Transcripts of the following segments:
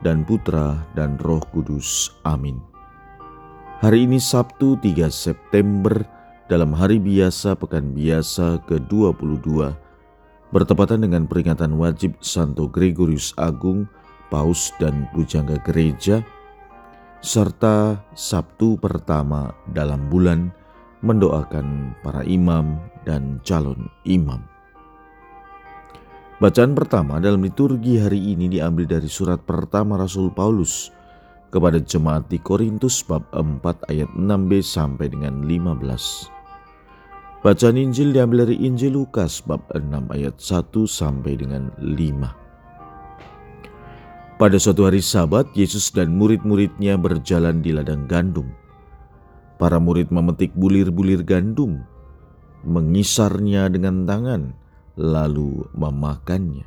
dan Putra dan Roh Kudus. Amin. Hari ini Sabtu 3 September dalam hari biasa pekan biasa ke-22 bertepatan dengan peringatan wajib Santo Gregorius Agung, Paus dan Pujangga Gereja serta Sabtu pertama dalam bulan mendoakan para imam dan calon imam. Bacaan pertama dalam liturgi hari ini diambil dari surat pertama Rasul Paulus kepada jemaat di Korintus bab 4 ayat 6b sampai dengan 15. Bacaan Injil diambil dari Injil Lukas bab 6 ayat 1 sampai dengan 5. Pada suatu hari sabat, Yesus dan murid-muridnya berjalan di ladang gandum. Para murid memetik bulir-bulir gandum, mengisarnya dengan tangan, lalu memakannya.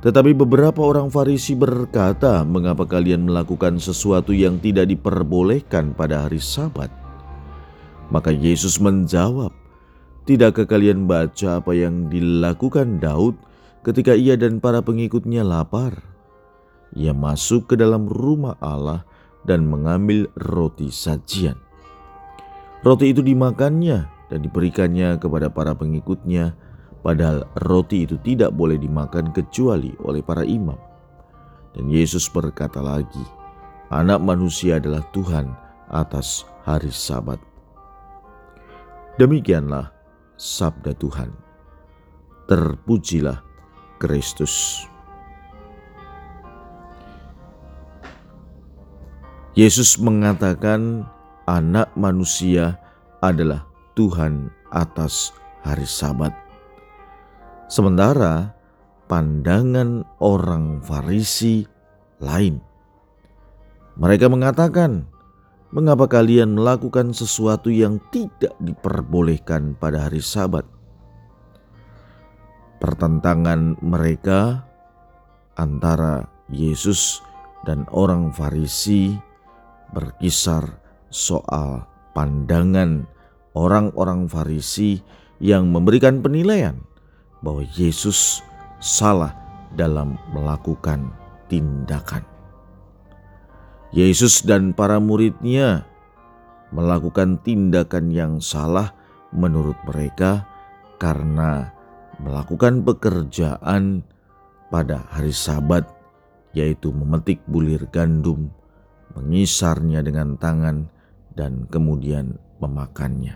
Tetapi beberapa orang Farisi berkata, "Mengapa kalian melakukan sesuatu yang tidak diperbolehkan pada hari Sabat?" Maka Yesus menjawab, "Tidakkah kalian baca apa yang dilakukan Daud ketika ia dan para pengikutnya lapar? Ia masuk ke dalam rumah Allah dan mengambil roti sajian. Roti itu dimakannya dan diberikannya kepada para pengikutnya." Padahal roti itu tidak boleh dimakan kecuali oleh para imam. Dan Yesus berkata lagi, Anak manusia adalah Tuhan atas hari Sabat. Demikianlah sabda Tuhan. Terpujilah Kristus. Yesus mengatakan, "Anak manusia adalah Tuhan atas hari Sabat." Sementara pandangan orang Farisi lain. Mereka mengatakan, "Mengapa kalian melakukan sesuatu yang tidak diperbolehkan pada hari Sabat?" Pertentangan mereka antara Yesus dan orang Farisi berkisar soal pandangan orang-orang Farisi yang memberikan penilaian bahwa Yesus salah dalam melakukan tindakan. Yesus dan para muridnya melakukan tindakan yang salah menurut mereka karena melakukan pekerjaan pada hari Sabat, yaitu memetik bulir gandum, mengisarnya dengan tangan, dan kemudian memakannya.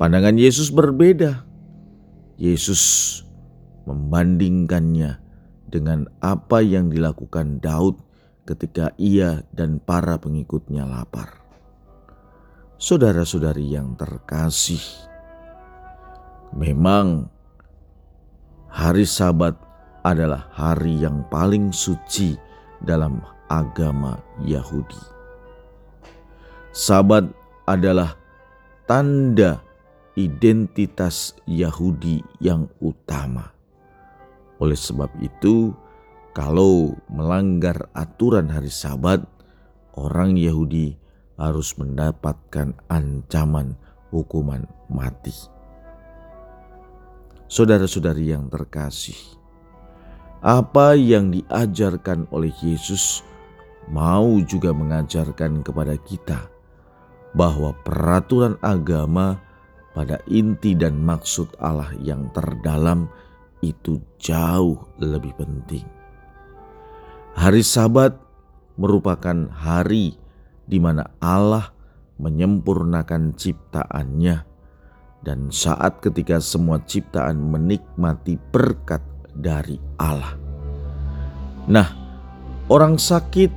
Pandangan Yesus berbeda Yesus membandingkannya dengan apa yang dilakukan Daud ketika ia dan para pengikutnya lapar. Saudara-saudari yang terkasih, memang hari Sabat adalah hari yang paling suci dalam agama Yahudi. Sabat adalah tanda identitas Yahudi yang utama. Oleh sebab itu, kalau melanggar aturan hari Sabat, orang Yahudi harus mendapatkan ancaman hukuman mati. Saudara-saudari yang terkasih, apa yang diajarkan oleh Yesus mau juga mengajarkan kepada kita bahwa peraturan agama pada inti dan maksud Allah yang terdalam itu jauh lebih penting. Hari Sabat merupakan hari di mana Allah menyempurnakan ciptaannya dan saat ketika semua ciptaan menikmati berkat dari Allah. Nah, orang sakit,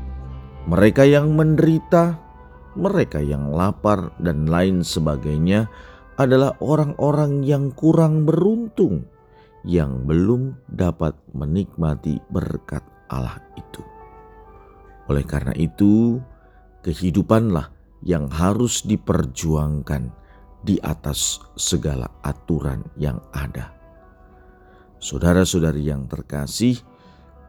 mereka yang menderita, mereka yang lapar dan lain sebagainya adalah orang-orang yang kurang beruntung yang belum dapat menikmati berkat Allah itu. Oleh karena itu, kehidupanlah yang harus diperjuangkan di atas segala aturan yang ada. Saudara-saudari yang terkasih,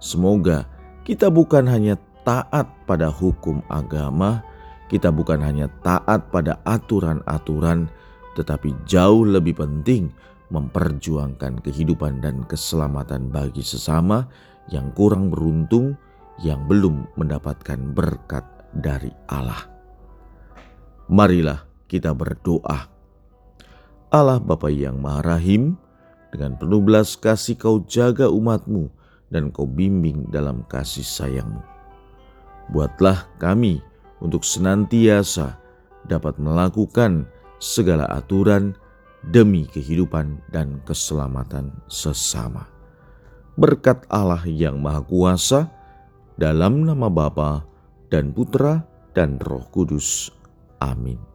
semoga kita bukan hanya taat pada hukum agama, kita bukan hanya taat pada aturan-aturan, tetapi jauh lebih penting memperjuangkan kehidupan dan keselamatan bagi sesama yang kurang beruntung, yang belum mendapatkan berkat dari Allah. Marilah kita berdoa. Allah Bapa yang Maha Rahim, dengan penuh belas kasih kau jaga umatmu dan kau bimbing dalam kasih sayangmu. Buatlah kami untuk senantiasa dapat melakukan segala aturan demi kehidupan dan keselamatan sesama. Berkat Allah yang Maha Kuasa, dalam nama Bapa dan Putra dan Roh Kudus. Amin.